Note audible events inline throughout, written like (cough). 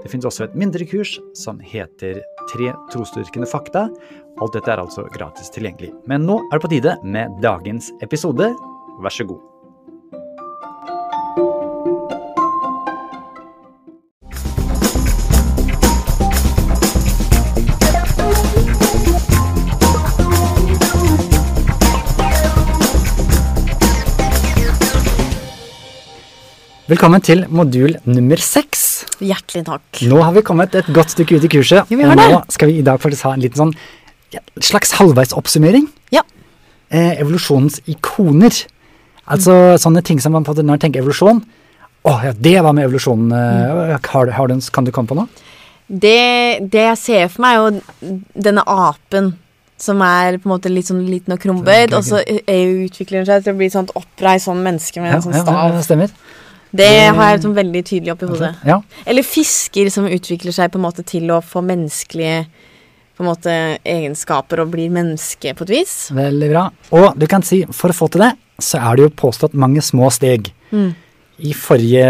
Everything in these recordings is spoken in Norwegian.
Det finnes også et mindre kurs som heter Tre trosdyrkende fakta. Alt dette er altså gratis tilgjengelig. Men nå er det på tide med dagens episode. Vær så god. Velkommen til modul nummer seks. Hjertelig takk. Nå har vi kommet et godt stykke ut i kurset, Ja, og nå skal vi i dag faktisk ha en liten sånn ja, slags halvveisoppsummering. Ja. Eh, evolusjonens ikoner. Altså sånne ting som man på når man tenker evolusjon Å ja, det var med evolusjonen. Mm. Har, har du, kan du komme på noe? Det, det jeg ser for meg, er jo denne apen som er på en måte litt sånn liten og krumbøyd, og så er- utvikler den seg til å bli sånn sånt oppreist sånn menneske med en sånn ja, stav. det stemmer. Det har jeg sånn veldig tydelig oppi hodet. Ja, Eller fisker som utvikler seg på en måte til å få menneskelige på en måte egenskaper og blir menneske på et vis. Veldig bra. Og du kan si, for å få til det, så er det jo påstått mange små steg. Mm. I forrige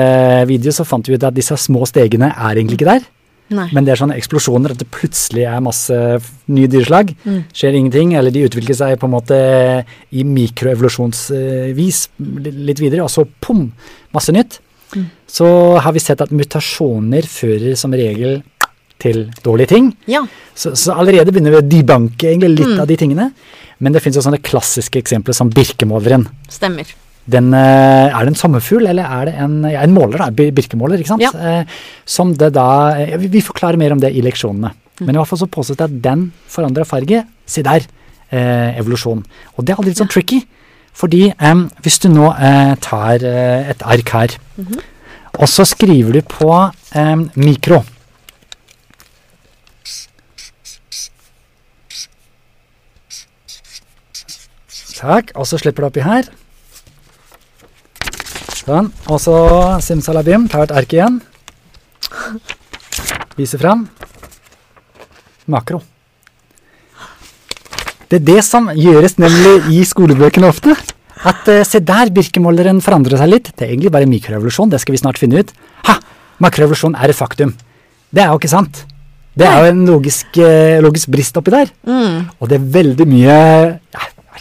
video så fant vi ut at disse små stegene er egentlig ikke der. Nei. Men det er sånne eksplosjoner at det plutselig er masse nye dyreslag. Mm. Skjer ingenting, eller de utvikler seg på en måte i mikroevolusjonsvis litt videre, og så pum, masse nytt. Mm. Så har vi sett at mutasjoner fører som regel til dårlige ting. Ja. Så, så allerede begynner vi å debanke litt Mm. av de tingene. Men det finnes jo sånne klassiske eksempler som birkemåleren. Stemmer. Den, eh, er det en sommerfugl, eller er det en, ja, en måler, da, birkemåler, ikke sant? Ja. Eh, som det da, eh, vi, vi forklarer mer om det i leksjonene. Mm. Men i hvert fall så påstås det at den forandrer farge. Se der, eh, evolusjon. Og det er aldri litt sånn tricky, fordi eh, hvis du nå eh, tar et ark her, Mhm. og så skriver du på mikro, Takk, og så slipper du oppi her. Sånn, og så simsalabim, tar et ark igjen. Viser fram. Makro. Det er det som gjøres nemlig i skolebøkene ofte. At eh, se der, birkemåleren forandrer seg litt. Det er egentlig bare mikroevolusjon, det skal vi snart finne ut. Ha! Makroevolusjon er et faktum. Det er jo ikke sant. Det er jo en logisk, eh, logisk brist oppi der. Mm. Og det er veldig mye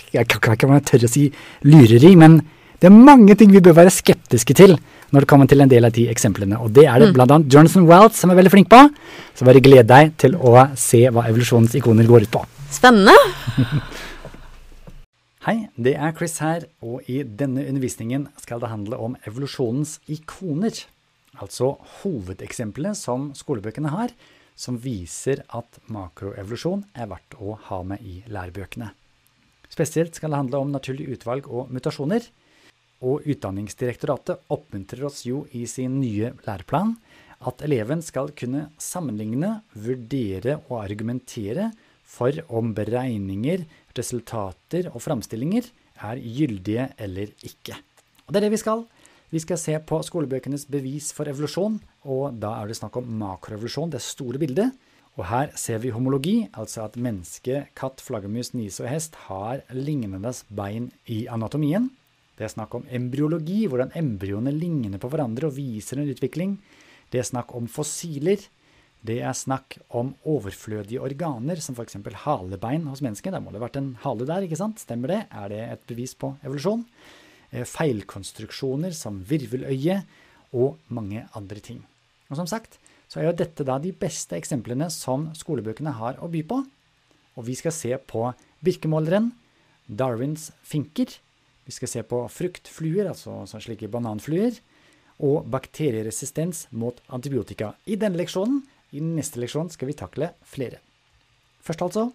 Jeg kan kan ikke tørre å si lureri, men det er mange ting vi bør være skeptiske til når det kommer til en del av de eksemplene. Og det er det Mm. annet Jonathan Wells som er veldig flink på. Så bare gled deg til å se hva evolusjonens ikoner går ut på. Spennende. (laughs) Hei, det er Chris her, og i denne undervisningen skal det handle om evolusjonens ikoner. Altså hovedeksemplene som skolebøkene har, som viser at makroevolusjon er verdt å ha med i lærebøkene. Spesielt skal det handle om naturlig utvalg og mutasjoner. Og Utdanningsdirektoratet oppmuntrer oss jo i sin nye læreplan at eleven skal kunne sammenligne, vurdere og argumentere for om beregninger, resultater og framstillinger er gyldige eller ikke. Og det er det vi skal. Vi skal se på skolebøkenes bevis for evolusjon, og da er det snakk om makroevolusjon, det store bildet. Og her ser vi homologi, altså at menneske, katt, flaggermus, nise og hest har lignende bein i anatomien. Det er snakk om embryologi, hvordan embryoene ligner på hverandre og viser en utvikling. Det er snakk om fossiler. Det er snakk om overflødige organer, som f.eks. halebein hos mennesker. Da må det ha vært en hale der, ikke sant? Stemmer det? Er det et bevis på evolusjon? Eh, Feilkonstruksjoner som virveløye og mange andre ting. Og som sagt, så er jo dette da de beste eksemplene som skolebøkene har å by på. Og vi skal se på birkemåleren, Darwins finker, vi skal se på fruktfluer, altså slike bananfluer, og bakterieresistens mot antibiotika. I denne leksjonen, i neste leksjon, skal vi takle flere. Først altså,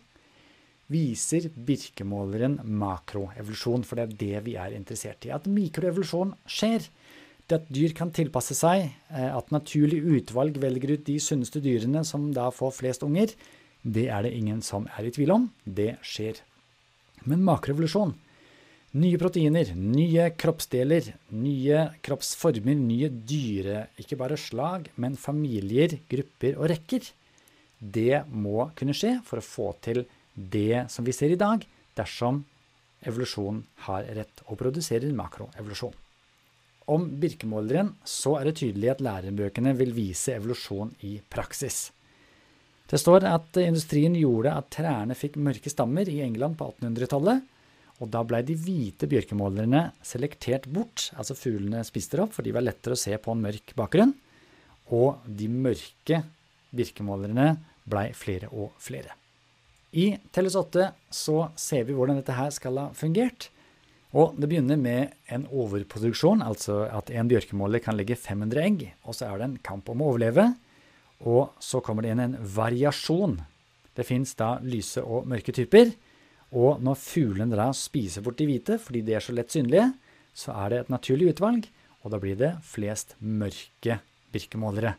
viser birkemåleren makroevolusjon, for det er det vi er interessert i. At mikroevolusjon skjer. Det at dyr kan tilpasse seg, eh, at naturlig utvalg velger ut de sunneste dyrene som da får flest unger, det er det ingen som er i tvil om. Det skjer. Men makroevolusjon, Nye proteiner, nye kroppsdeler, nye kroppsformer, nye dyre, ikke bare slag, men familier, grupper og rekker. Det må kunne skje for å få til det som vi ser i dag, dersom evolusjonen har rett og produserer makroevolusjon. Om birkemåleren så er det tydelig at lærebøkene vil vise evolusjon i praksis. Det står at industrien gjorde at trærne fikk mørke stammer i England på 1800-tallet, og da blei de hvite bjørkemålerne selektert bort, altså fuglene spiste opp, for de var lettere å se på en mørk bakgrunn. Og de mørke birkemålerne blei flere og flere. I Telles 8 så ser vi hvordan dette her skal ha fungert. Og det begynner med en overproduksjon, altså at en bjørkemåler kan legge 500 egg, og så er det en kamp om å overleve. Og så kommer det inn en variasjon. Det fins da lyse og mørke typer. Og når fuglene da spiser bort de hvite, fordi de er så lett synlige, så er det et naturlig utvalg, og da blir det flest mørke birkemålere.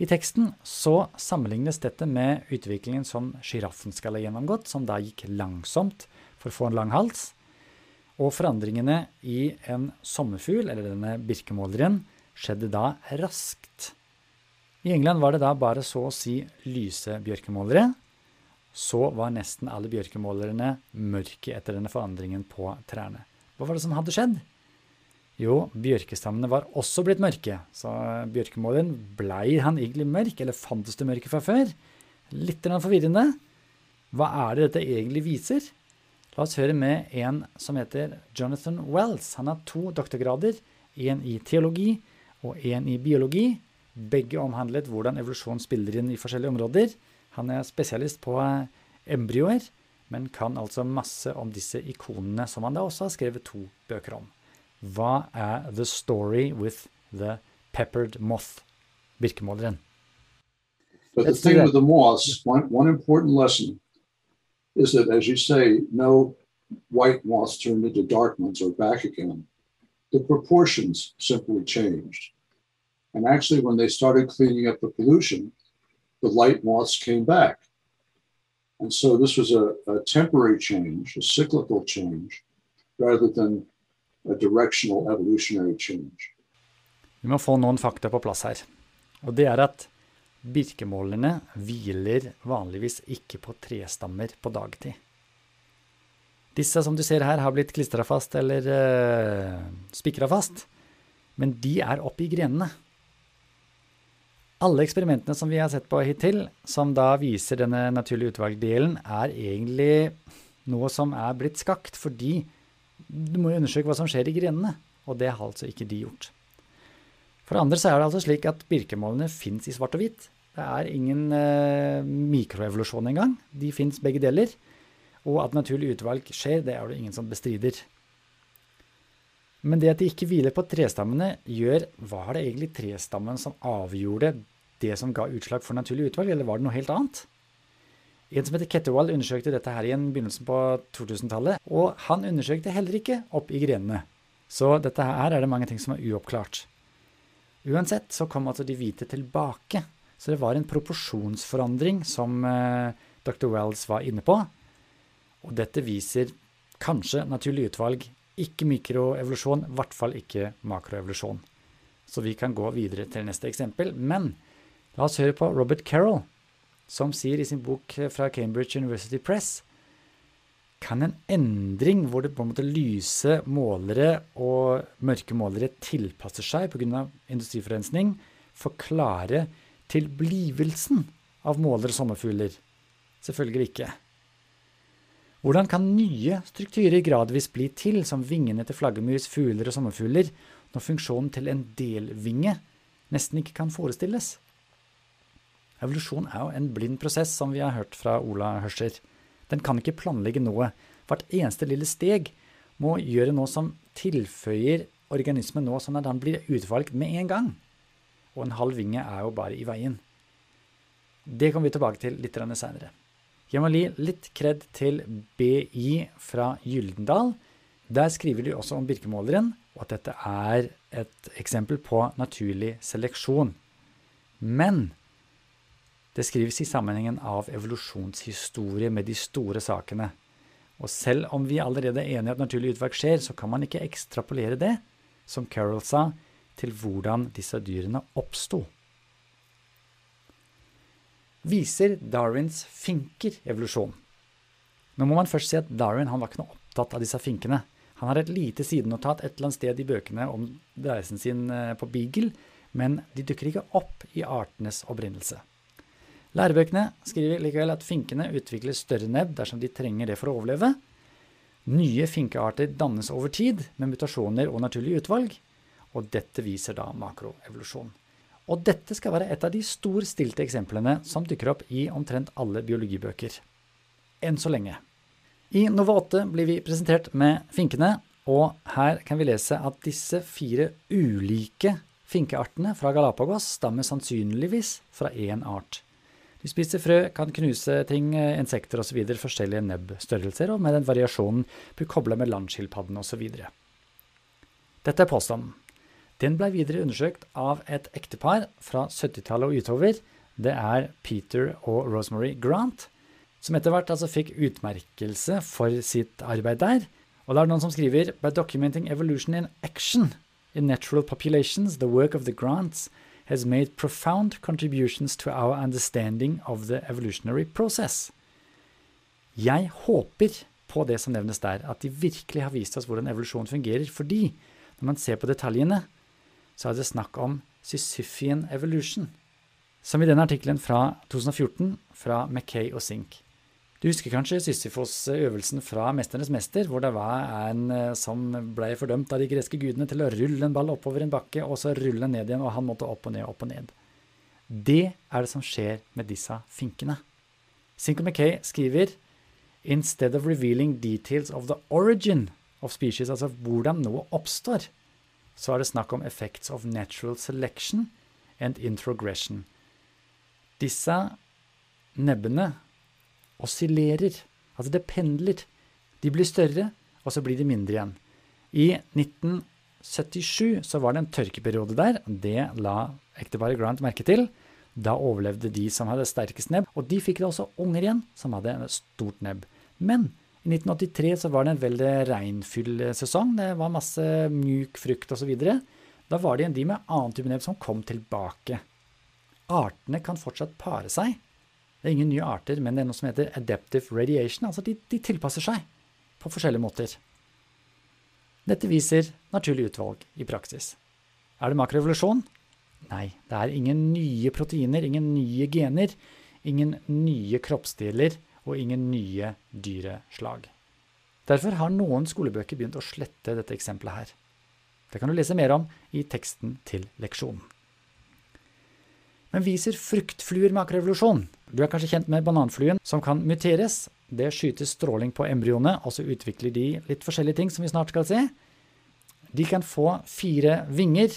I teksten så sammenlignes dette med utviklingen som sjiraffen skal ha gjennomgått, som da gikk langsomt for å få en lang hals. Og forandringene i en sommerfugl, eller denne birkemåleren, skjedde da raskt. I England var det da bare så å si lyse bjørkemålere, så var nesten alle bjørkemålerne mørke etter denne forandringen på trærne. Hva var det som hadde skjedd? Jo, bjørkestammene var også blitt mørke, så bjørkemåleren blei han egentlig mørk, eller fantes det mørke fra før? Litt forvirrende. Hva er det dette egentlig viser? La oss høre med en som heter Jonathan Wells. Han har to doktorgrader, en i teologi og en i biologi. Begge omhandlet hvordan evolusjon spiller inn i forskjellige områder. Han er spesialist på eh, embryoer, men kan altså masse om disse ikonene, som han da også har skrevet to bøker om. Hva er the story with the peppered moth? Birkemåleren. But the thing with the moths, one, one important lesson is that, as you say, no white moths turned into dark ones or back again. The proportions simply changed. And actually, when they started cleaning up the pollution, the light moths came back. And so this was a, a temporary change, a cyclical change, rather than a directional evolutionary change. Vi må få noen fakta på plass her. Og det er at birkemålerne hviler vanligvis ikke på trestammer på dagtid. Disse som du ser her, har blitt klistra fast eller uh, spikra fast, men de er oppe i grenene. Alle eksperimentene som vi har sett på hittil, som da viser denne naturlige utvalgdelen, er egentlig noe som er blitt skakt, fordi du må jo undersøke hva som skjer i grenene, og det har altså ikke de gjort. For det andre så er det altså slik at birkemålene fins i svart og hvitt. Det er ingen eh, mikroevolusjon engang. De fins begge deler. Og at naturlig utvalg skjer, det er det ingen som bestrider. Men det at de ikke hviler på trestammene, gjør Var det egentlig trestammen som avgjorde det som ga utslag for naturlig utvalg, eller var det noe helt annet? En som heter Ketterwall undersøkte dette her i begynnelsen på 2000-tallet, og han undersøkte heller ikke opp i grenene. Så dette her er det mange ting som er uoppklart. Uansett så kom altså de hvite tilbake, så det var en proporsjonsforandring som eh, Dr. Wells var inne på. Og dette viser kanskje naturlig utvalg ikke mikroevolusjon, i hvert fall ikke makroevolusjon. Så vi kan gå videre til neste eksempel. Men la oss høre på Robert Carroll, som sier i sin bok fra Cambridge University Press kan en endring hvor det på en måte lyse målere og mørke målere tilpasser seg pga. industriforurensning, forklare tilblivelsen av målere og sommerfugler? Selvfølgelig ikke. Hvordan kan nye strukturer gradvis bli til, som vingene til flaggermus, fugler og sommerfugler, når funksjonen til en delvinge nesten ikke kan forestilles? Evolusjon er jo en blind prosess, som vi har hørt fra Ola Hørscher. Den kan ikke planlegge noe. Hvert eneste lille steg må gjøre noe som tilføyer organismen noe, sånn at den blir utvalgt med en gang. Og en halv vinge er jo bare i veien. Det kommer vi tilbake til litt senere. Jeg må gi litt kred til BI fra Gyldendal. Der skriver de også om birkemåleren, og at dette er et eksempel på naturlig seleksjon. Men det skrives i sammenhengen av evolusjonshistorie med de store sakene. Og selv om vi allerede er enige at naturlig utvalg skjer, så kan man ikke ekstrapolere det, som Carol sa, til hvordan disse dyrene oppsto. Viser Darwins finker evolusjon? Nå må man først si at Darwin han var ikke noe opptatt av disse finkene. Han har et lite sidenotat et eller annet sted i bøkene om reisen sin eh, på Beagle, men de dukker ikke opp i artenes opprinnelse. Lærebøkene skriver likevel at finkene utvikler større nebb dersom de trenger det for å overleve. Nye finkearter dannes over tid med mutasjoner og naturlig utvalg, og dette viser da makroevolusjon. Og dette skal være et av de storstilte eksemplene som dukker opp i omtrent alle biologibøker. Enn så lenge. I Nova 8 blir vi presentert med finkene, og her kan vi lese at disse fire ulike finkeartene fra Galapagos stammer sannsynligvis fra én art. De spiser frø, kan knuse ting, insekter osv., forskjellige nebbstørrelser, og med den variasjonen blir kobla med landskilpadden osv. Dette er påstanden. Den ble videre undersøkt av et ektepar fra 70-tallet og utover. Det er Peter og Rosemary Grant, som etter hvert altså fikk utmerkelse for sitt arbeid der. Og det er noen som skriver «By documenting evolution in action in natural populations, the work of the Grants has made profound contributions to our understanding of the evolutionary process. Jeg håper på det som nevnes der, at de virkelig har vist oss hvordan evolusjon fungerer, fordi når man ser på detaljene, så er det snakk om Sisyphian evolution, som i denne artikkelen fra 2014 fra Mackay og Sink. Du husker kanskje Sisyfos-øvelsen fra 'Mesternes mester', hvor det var en eh, som ble fordømt av de greske gudene til å rulle en ball oppover en bakke, og så rulle den ned igjen, og han måtte opp og ned, opp og ned. Det er det som skjer med disse finkene. Cinco McKay skriver Instead of revealing details of the origin of species, altså hvordan noe oppstår, så er det snakk om effects of natural selection and introgression. Disse nebbene oscillerer. Altså det pendler. De blir større, og så blir de mindre igjen. I 1977 så var det en tørkeperiode der. Det la ekteparet Grant merke til. Da overlevde de som hadde sterkest nebb, og de fikk da også unger igjen som hadde stort nebb. Men i 1983 så var det en veldig regnfull sesong. Det var masse mjuk frukt osv. Da var det en de med annen type nebb som kom tilbake. Artene kan fortsatt pare seg, det er ingen nye arter, men det er noe som heter adaptive radiation. Altså de, de tilpasser seg på forskjellige måter. Dette viser naturlig utvalg i praksis. Er det makrorevolusjon? Nei, det er ingen nye proteiner, ingen nye gener, ingen nye kroppsdeler og ingen nye dyreslag. Derfor har noen skolebøker begynt å slette dette eksempelet her. Det kan du lese mer om i teksten til leksjonen. Men viser fruktfluer makroevolusjon? Du er kanskje kjent med bananfluen, som kan muteres. Det skyter stråling på embryoene, og så utvikler de litt forskjellige ting som vi snart skal se. De kan få fire vinger.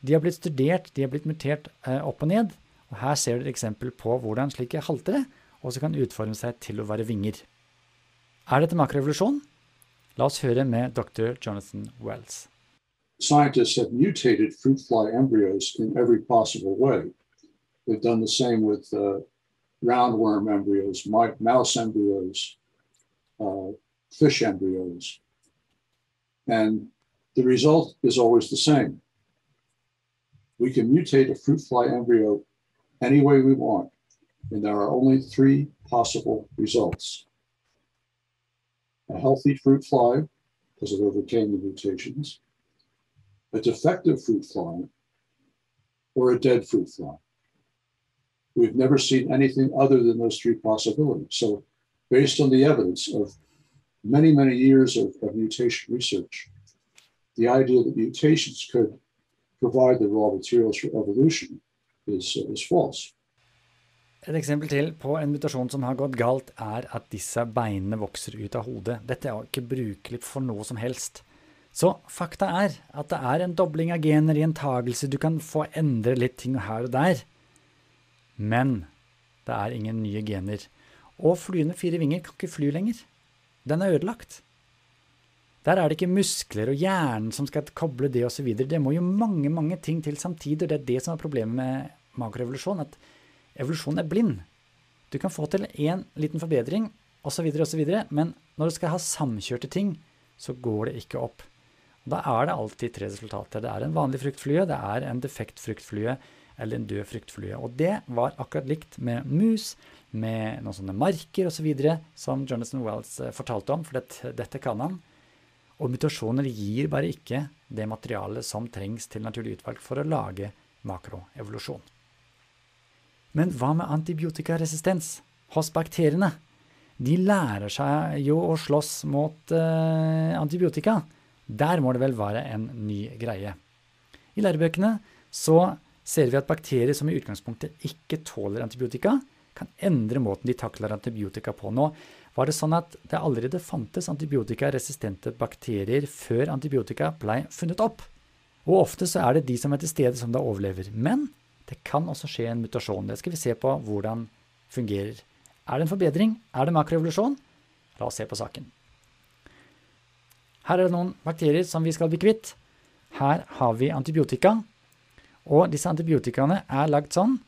De har blitt studert, de har blitt mutert eh, opp og ned. Og her ser du et eksempel på hvordan slike haltere også kan utforme seg til å være vinger. Er dette makroevolusjon? La oss høre med dr. Jonathan Wells. Scientists have mutated fruit fly embryos in every possible way. They've done the same with uh, roundworm embryos, mouse embryos, uh, fish embryos. And the result is always the same. We can mutate a fruit fly embryo any way we want, and there are only three possible results. A healthy fruit fly, because it overcame the mutations, a defective fruit fly, or a dead fruit fly. We've never seen anything other than those three possibilities. So, based on the evidence of many, many years of, of mutation research, the idea that mutations could provide the raw materials for evolution is, uh, is false. Et eksempel til på en mutasjon som har gått galt, er at disse beinene vokser ut av hodet. Dette er ikke brukelig for noe som helst. Så fakta er at det er en dobling av gener i en tagelse. Du kan få endre litt ting her og der. Men det er ingen nye gener. Og flyene fire vinger kan ikke fly lenger. Den er ødelagt. Der er det ikke muskler og hjernen som skal koble det osv. Det må jo mange mange ting til samtidig, og det er det som er problemet med makrorevolusjon. at evolusjon er blind. Du kan få til én liten forbedring osv., osv. Men når du skal ha samkjørte ting, så går det ikke opp. Da er det alltid tre resultater. Det er en vanlig fruktflue, det er en defekt fruktflue eller en død fruktflue. Og det var akkurat likt med mus, med noen sånne marker osv., så som Jonathan Wells eh, fortalte om, for dette, dette kan han. Og mutasjoner gir bare ikke det materialet som trengs til naturlig utvalg for å lage makroevolusjon. Men hva med antibiotikaresistens hos bakteriene? De lærer seg jo å slåss mot eh, antibiotika. Der må det vel være en ny greie. I lærebøkene så ser vi at bakterier som i utgangspunktet ikke tåler antibiotika, kan endre måten de takler antibiotika på. Nå var det sånn at det allerede fantes antibiotikaresistente bakterier før antibiotika ble funnet opp. Og ofte så er det de som er til stede, som da overlever. Men det kan også skje en mutasjon. Det skal vi se på hvordan fungerer. Er det en forbedring? Er det makroevolusjon? La oss se på saken. Her er det noen bakterier som vi skal bli kvitt. Her har vi antibiotika. Og disse antibiotikaene er lagd sånn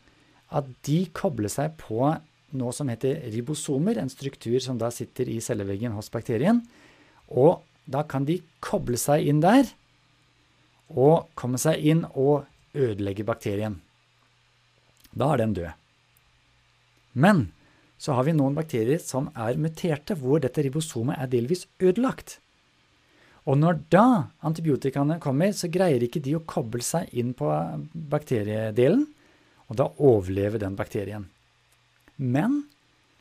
at de kobler seg på noe som heter ribosomer, en struktur som da sitter i celleveggen hos bakterien. Og da kan de koble seg inn der og komme seg inn og ødelegge bakterien. Da er den død. Men så har vi noen bakterier som er muterte, hvor dette ribosomet er delvis ødelagt. Og når da antibiotikaene kommer, så greier ikke de å koble seg inn på bakteriedelen, og da overlever den bakterien. Men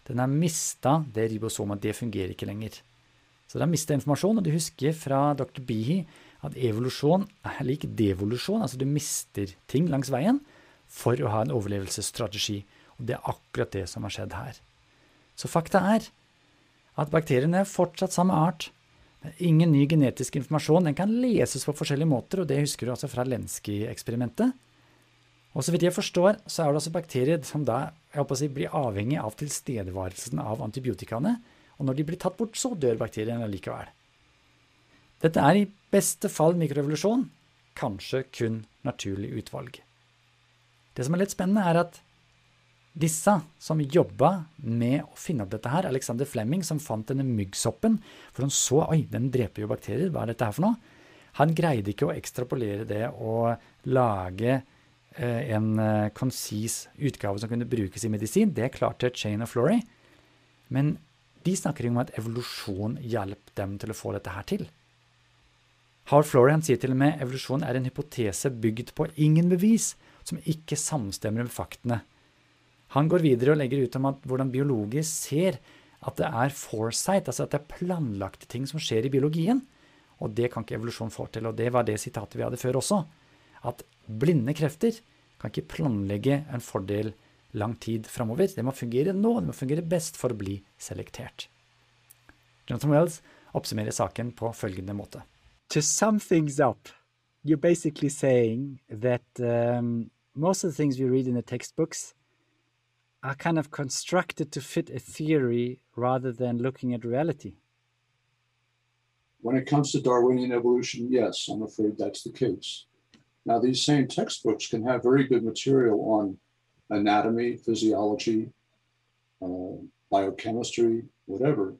den har mista det ribosomet. Det fungerer ikke lenger. Så den har mista informasjon, og du husker fra dr. Bihi at evolusjon er lik devolusjon. Altså du mister ting langs veien for å ha en overlevelsesstrategi. Og det er akkurat det som har skjedd her. Så fakta er at bakteriene er fortsatt samme art. Det er ingen ny genetisk informasjon. Den kan leses på forskjellige måter, og det husker du altså fra Lenski-eksperimentet. Og så vidt jeg forstår, så er det altså bakterier som da jeg håper å si, blir avhengig av tilstedeværelsen av antibiotikaene. Og når de blir tatt bort, så dør bakteriene likevel. Dette er i beste fall mikroevolusjon, kanskje kun naturlig utvalg. Det som er litt spennende, er at disse som jobba med å finne opp dette her, Alexander Flemming, som fant denne myggsoppen, for han så oi, den dreper jo bakterier, hva er dette her for noe? Han greide ikke å ekstrapolere det og lage Eh, en eh, konsis utgave som kunne brukes i medisin. Det klarte Chain of Flory. Men de snakker om at evolusjon hjalp dem til å få dette her til. Howard Florian sier til og med evolusjon er en hypotese bygd på ingen bevis, som ikke samstemmer med faktene. Han går videre og legger ut om hvordan biologer ser at det er foresight, altså at det er planlagte ting som skjer i biologien. Og det kan ikke evolusjon få til. Og det var det sitatet vi hadde før også. At blinde krefter kan ikke planlegge en fordel lang tid framover. Det må fungere nå, det må fungere best for å bli selektert. Jonathan Wells oppsummerer saken på følgende måte. To sum things up, you're basically saying that um, most of the things we read in the textbooks are kind of constructed to fit a theory rather than looking at reality. When it comes to Darwinian evolution, yes, I'm afraid that's the case. Now, these same textbooks can have very good material on anatomy, physiology, uh, biochemistry, whatever.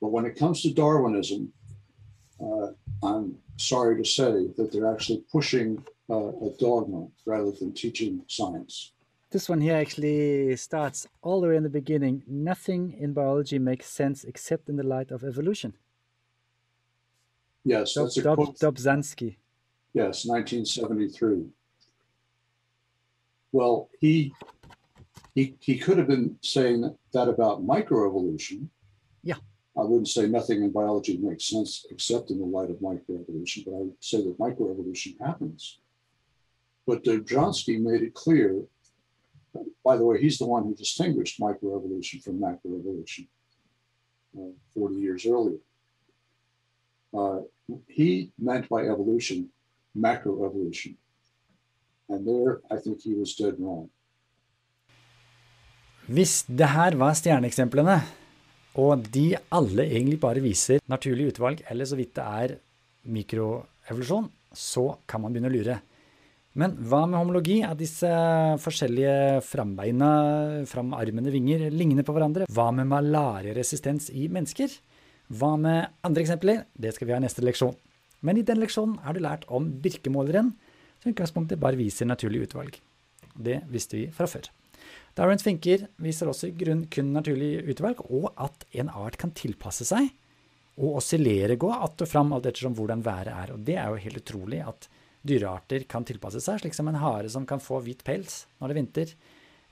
But when it comes to Darwinism, uh, I'm sorry to say that they're actually pushing uh, a dogma rather than teaching science. This one here actually starts all the way in the beginning. Nothing in biology makes sense except in the light of evolution. Yes, Dob, that's a Dob, quote. Dobzhansky. Yes, 1973. Well, he he he could have been saying that about microevolution. Yeah. I wouldn't say nothing in biology makes sense except in the light of microevolution, but I would say that microevolution happens. But Dobzhansky made it clear. By the way, he's the one who distinguished microevolution from macroevolution uh, 40 years earlier. Uh, he meant by evolution macroevolution. And there, I think he was dead wrong. Hvis det her var stjerneeksemplene, og de alle egentlig bare viser naturlig utvalg, eller så vidt det er mikroevolusjon, så kan man begynne å lure. Men hva med homologi? At disse forskjellige frambeina, framarmende vinger, ligner på hverandre? Hva med malariaresistens i mennesker? Hva med andre eksempler? Det skal vi ha i neste leksjon. Men i denne leksjonen har du lært om birkemåleren, som i utgangspunktet bare viser naturlig utvalg. Det visste vi fra før. Darwins finker viser også i grunn kun naturlig utvalg, og at en art kan tilpasse seg og oscillere, gå att og fram alt ettersom hvordan været er. Og det er jo helt utrolig at dyrearter kan tilpasse seg, slik som en hare som kan få hvit pels når det er vinter.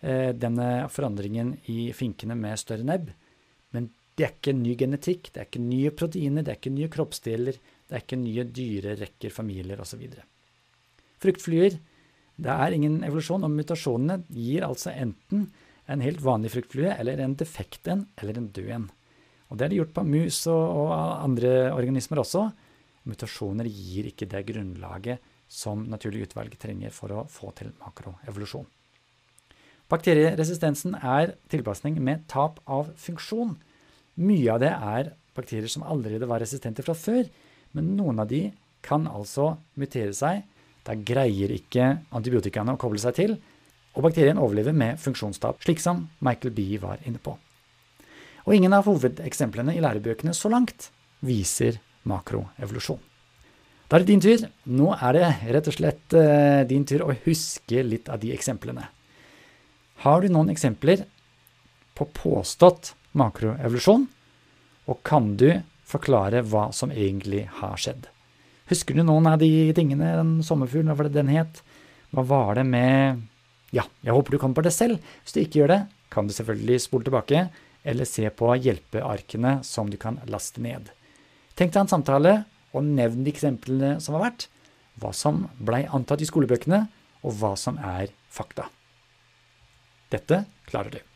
Eh, denne forandringen i finkene med større nebb. Men det er ikke ny genetikk, det er ikke nye proteiner, det er ikke nye kroppsdeler, det er ikke nye dyrerekker, familier osv. Fruktflyer det er ingen evolusjon, og mutasjonene gir altså enten en helt vanlig fruktflue eller en defekt en eller en død en. Og Det er det gjort på mus og, og andre organismer også. Mutasjoner gir ikke det grunnlaget som naturlig utvalg trenger for å få til makroevolusjon. Bakterieresistensen er tilpasning med tap av funksjon. Mye av det er bakterier som allerede var resistente fra før, men noen av de kan altså mutere seg da greier ikke antibiotikaene å koble seg til, og bakterien overlever med funksjonstap, slik som Michael B. var inne på. Og ingen av hovedeksemplene i lærebøkene så langt viser makroevolusjon. Da er det din tur. Nå er det rett og slett uh, din tur å huske litt av de eksemplene. Har du noen eksempler på påstått makroevolusjon, og kan du forklare hva som egentlig har skjedd? Husker du noen av de tingene, den sommerfuglen, hva var det den het? Hva var det med Ja, jeg håper du kommer på det selv. Hvis du ikke gjør det, kan du selvfølgelig spole tilbake, eller se på hjelpearkene som du kan laste ned. Tenk deg en samtale, og nevn de eksemplene som har vært, hva som blei antatt i skolebøkene, og hva som er fakta. Dette klarer du.